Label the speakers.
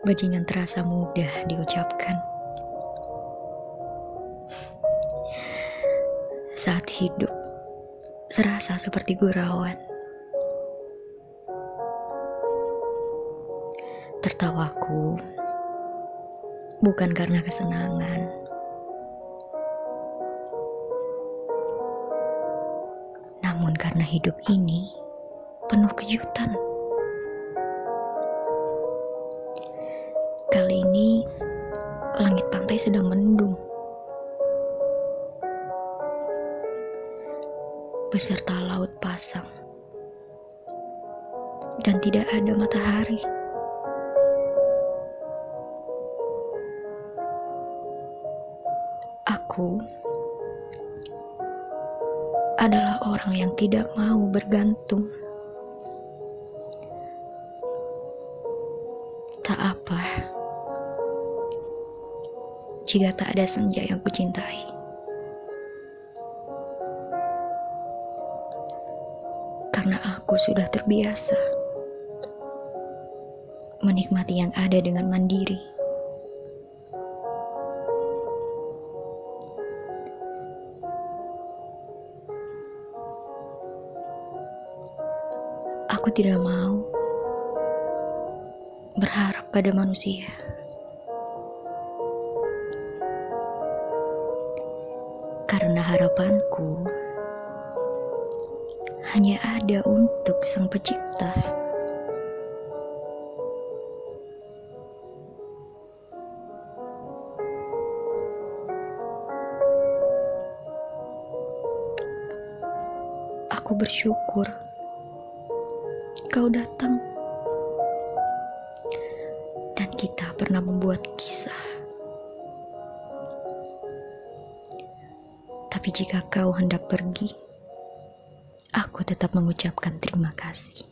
Speaker 1: Bajingan terasa mudah diucapkan. Saat hidup, serasa seperti gurauan. Tertawaku bukan karena kesenangan, namun karena hidup ini penuh kejutan. Kali ini langit pantai sedang mendung. Beserta laut pasang. Dan tidak ada matahari. Aku adalah orang yang tidak mau bergantung. Tak apa jika tak ada senja yang kucintai. Karena aku sudah terbiasa menikmati yang ada dengan mandiri. Aku tidak mau berharap pada manusia. Karena harapanku hanya ada untuk Sang Pencipta. Aku bersyukur kau datang dan kita pernah membuat kisah. Tapi jika kau hendak pergi, aku tetap mengucapkan terima kasih.